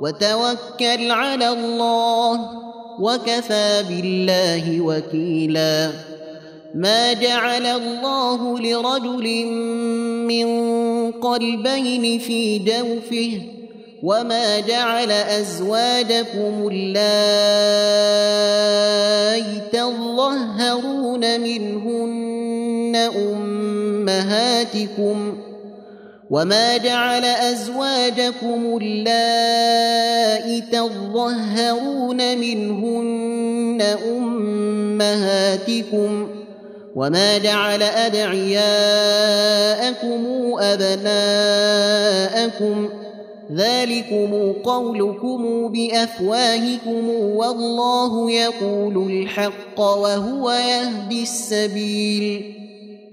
وتوكل على الله وكفى بالله وكيلا. ما جعل الله لرجل من قلبين في جوفه وما جعل أزواجكم اللائي تظهرون منهن أمهاتكم وما جعل ازواجكم اللائي تظهرون منهن امهاتكم وما جعل ادعياءكم ابناءكم ذلكم قولكم بافواهكم والله يقول الحق وهو يهدي السبيل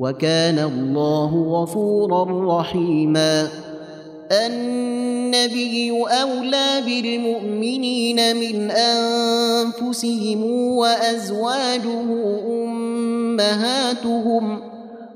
وكان الله غفورا رحيما. النبي أولى بالمؤمنين من أنفسهم وأزواجه أمهاتهم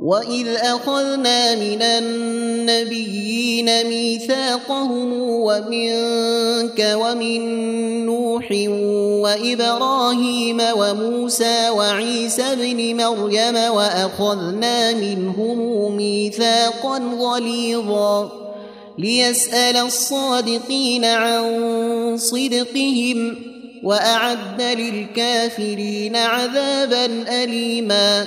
واذ اخذنا من النبيين ميثاقهم ومنك ومن نوح وابراهيم وموسى وعيسى ابن مريم واخذنا منهم ميثاقا غليظا ليسال الصادقين عن صدقهم واعد للكافرين عذابا اليما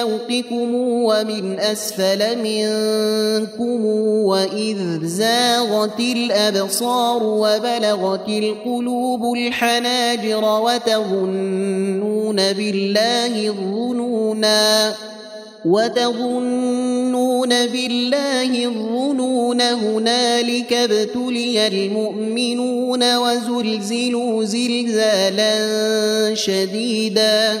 فوقكم ومن أسفل منكم وإذ زاغت الأبصار وبلغت القلوب الحناجر وتظنون بالله الظنونا وتظنون بالله الظنون هنالك ابتلي المؤمنون وزلزلوا زلزالا شديدا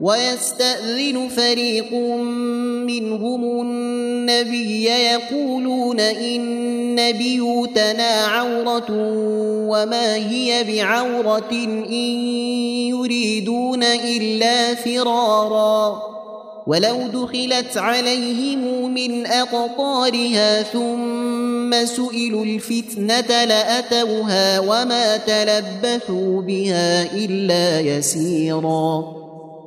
ويستأذن فريق منهم النبي يقولون إن بيوتنا عورة وما هي بعورة إن يريدون إلا فرارا. ولو دخلت عليهم من أقطارها ثم سئلوا الفتنة لأتوها وما تلبثوا بها إلا يسيرا.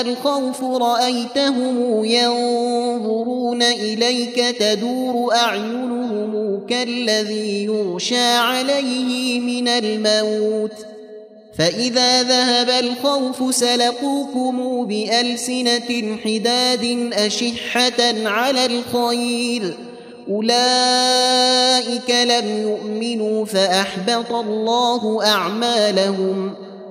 الخوف رأيتهم ينظرون إليك تدور أعينهم كالذي يغشى عليه من الموت فإذا ذهب الخوف سلقوكم بألسنة حداد أشحة على الخير أولئك لم يؤمنوا فأحبط الله أعمالهم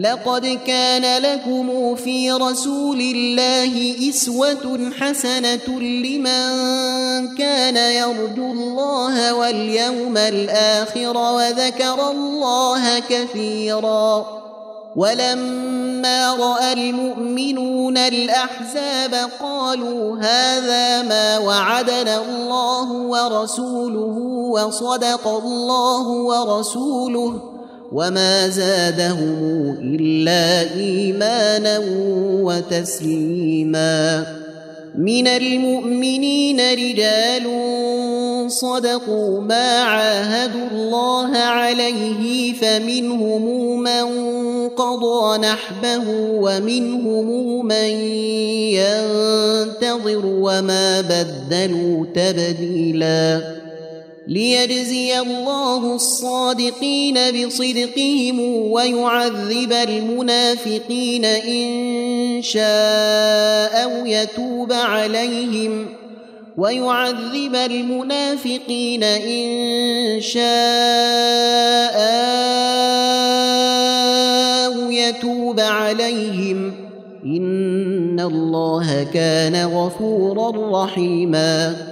لقد كان لكم في رسول الله إسوة حسنة لمن كان يرجو الله واليوم الآخر وذكر الله كثيرا. ولما رأى المؤمنون الأحزاب قالوا هذا ما وعدنا الله ورسوله وصدق الله ورسوله. وما زادهم الا ايمانا وتسليما من المؤمنين رجال صدقوا ما عاهدوا الله عليه فمنهم من قضى نحبه ومنهم من ينتظر وما بدلوا تبديلا ليجزي الله الصادقين بصدقهم ويعذب المنافقين ان شاء أو يتوب عليهم ويعذب المنافقين ان شاء أو يتوب عليهم ان الله كان غفورا رحيما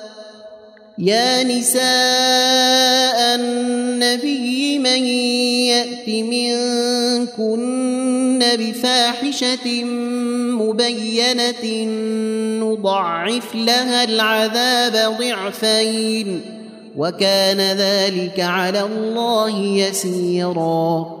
يا نساء النبي من يأت منكن بفاحشة مبينة نضعف لها العذاب ضعفين وكان ذلك على الله يسيرا.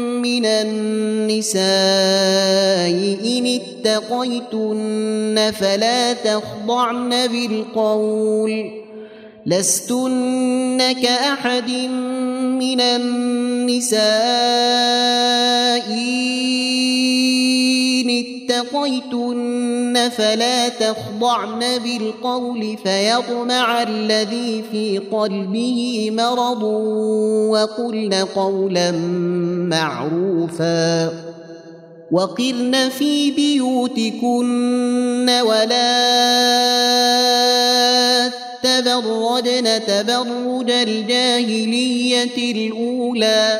من النساء إن اتقيتن فلا تخضعن بالقول لستن كأحد من النساء اتقيتن فلا تخضعن بالقول فيطمع الذي في قلبه مرض وقلن قولا معروفا وقرن في بيوتكن ولا تبرجن تبرج الجاهلية الأولى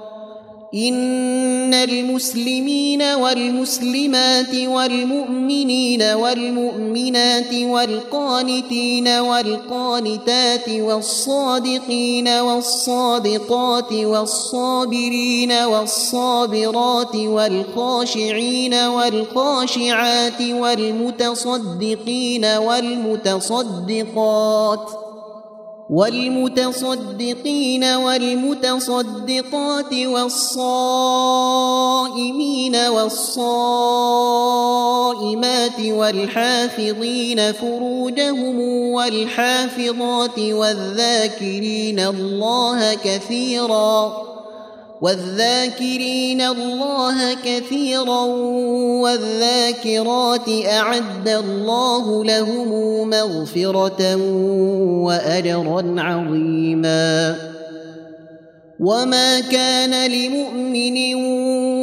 ان المسلمين والمسلمات والمؤمنين والمؤمنات والقانتين والقانتات والصادقين والصادقات والصابرين والصابرات والخاشعين والخاشعات والمتصدقين والمتصدقات والمتصدقين والمتصدقات والصائمين والصائمات والحافظين فروجهم والحافظات والذاكرين الله كثيراً والذاكرين الله كثيرا والذاكرات أعد الله لهم مغفرة واجرا عظيما. وما كان لمؤمن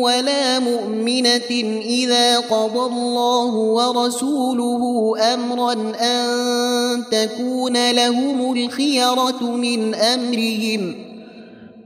ولا مؤمنة إذا قضى الله ورسوله امرا أن تكون لهم الخيرة من أمرهم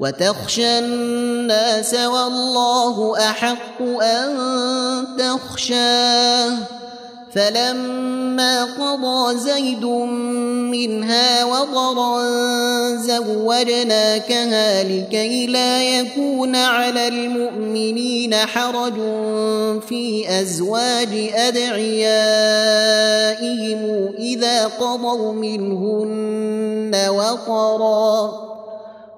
وتخشى الناس والله أحق أن تخشاه. فلما قضى زيد منها وطرا زوجناكها لكي لا يكون على المؤمنين حرج في أزواج أدعيائهم إذا قضوا منهن وطرا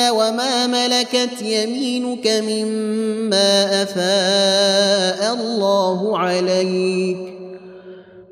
وما ملكت يمينك مما أفاء الله عليك.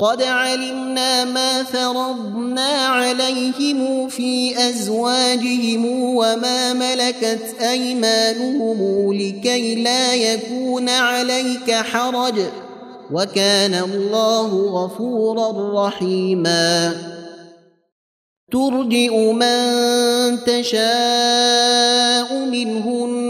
قد علمنا ما فرضنا عليهم في أزواجهم وما ملكت أيمانهم لكي لا يكون عليك حرج. وكان الله غفورا رحيما. ترجئ من تشاء منهن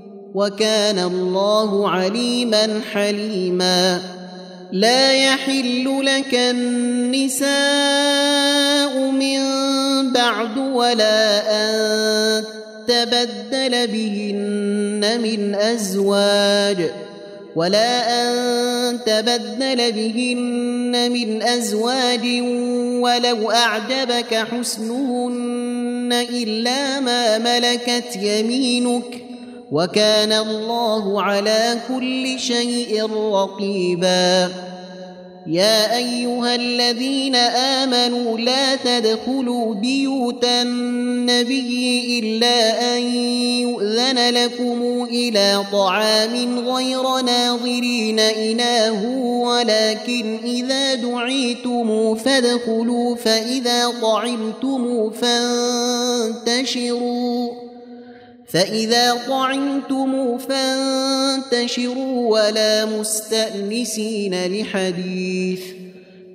وكان الله عليما حليما. لا يحل لك النساء من بعد ولا أن تبدل بهن من أزواج ولا أن تبدل بهن من أزواج ولو أعجبك حسنهن إلا ما ملكت يمينك. وكان الله على كل شيء رقيبا. يا أيها الذين آمنوا لا تدخلوا بيوت النبي إلا أن يؤذن لكم إلى طعام غير ناظرين إناه ولكن إذا دعيتم فادخلوا فإذا طعمتم فانتشروا. فإذا طعمتم فانتشروا ولا مستأنسين لحديث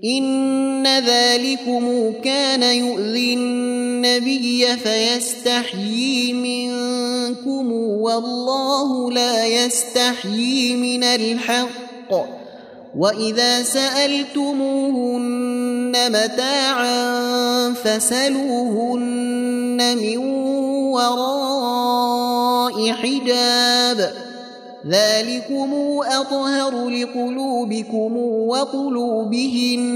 إن ذلكم كان يؤذي النبي فيستحيي منكم والله لا يستحيي من الحق وإذا سألتموهن متاعا فسلوهن من وراء حجاب ذلكم أطهر لقلوبكم وقلوبهن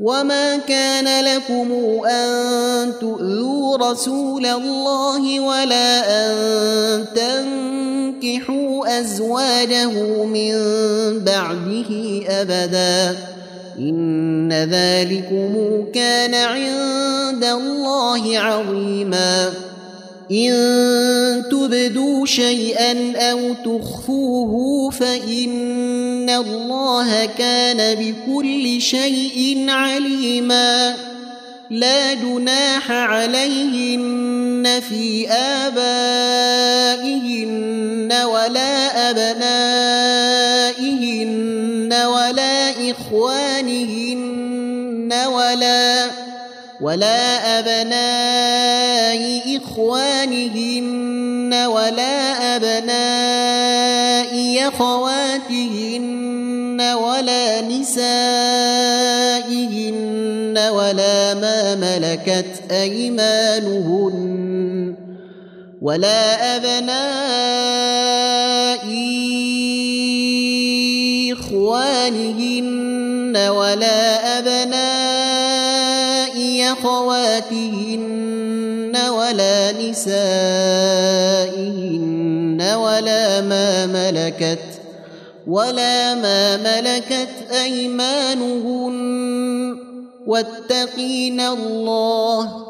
وما كان لكم أن تؤذوا رسول الله ولا أن تنكحوا أزواجه من بعده أبدا. إن ذلكم كان عند الله عظيماً. إن تبدوا شيئا أو تخفوه فإن الله كان بكل شيء عليما. لا جناح عليهن في آبائهن ولا أبنائهن ولا إخوانهن ولا ولا أبناء إخوانهن ولا أبناء أخواتهن ولا نسائهن ولا ما ملكت أيمانهن ولا أبناء إخوانهن ولا أبناء أخواتهن ولا نسائهن ولا ما ملكت ولا ما ملكت أيمانهن واتقين الله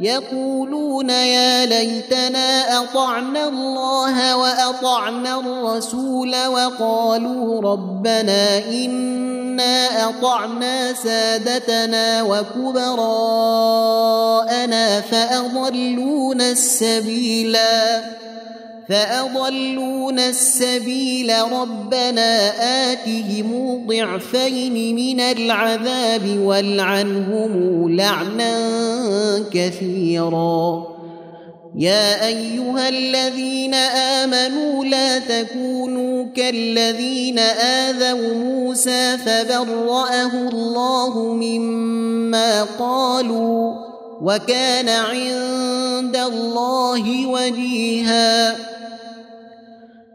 يقولون يا ليتنا أطعنا الله وأطعنا الرسول وقالوا ربنا إنا أطعنا سادتنا وكبراءنا فأضلونا السبيلا. فأضلون السبيل ربنا آتهم ضعفين من العذاب والعنهم لعنا كثيرا. يا أيها الذين آمنوا لا تكونوا كالذين آذوا موسى فبرأه الله مما قالوا وكان عند الله وجيهاً.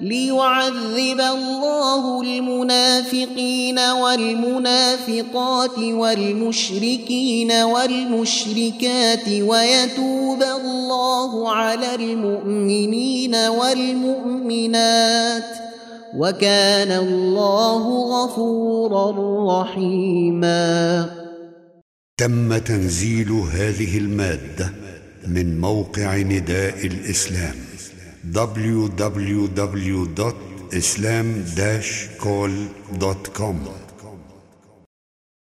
ليعذب الله المنافقين والمنافقات والمشركين والمشركات ويتوب الله على المؤمنين والمؤمنات وكان الله غفورا رحيما. تم تنزيل هذه المادة من موقع نداء الإسلام. www.islam-call.com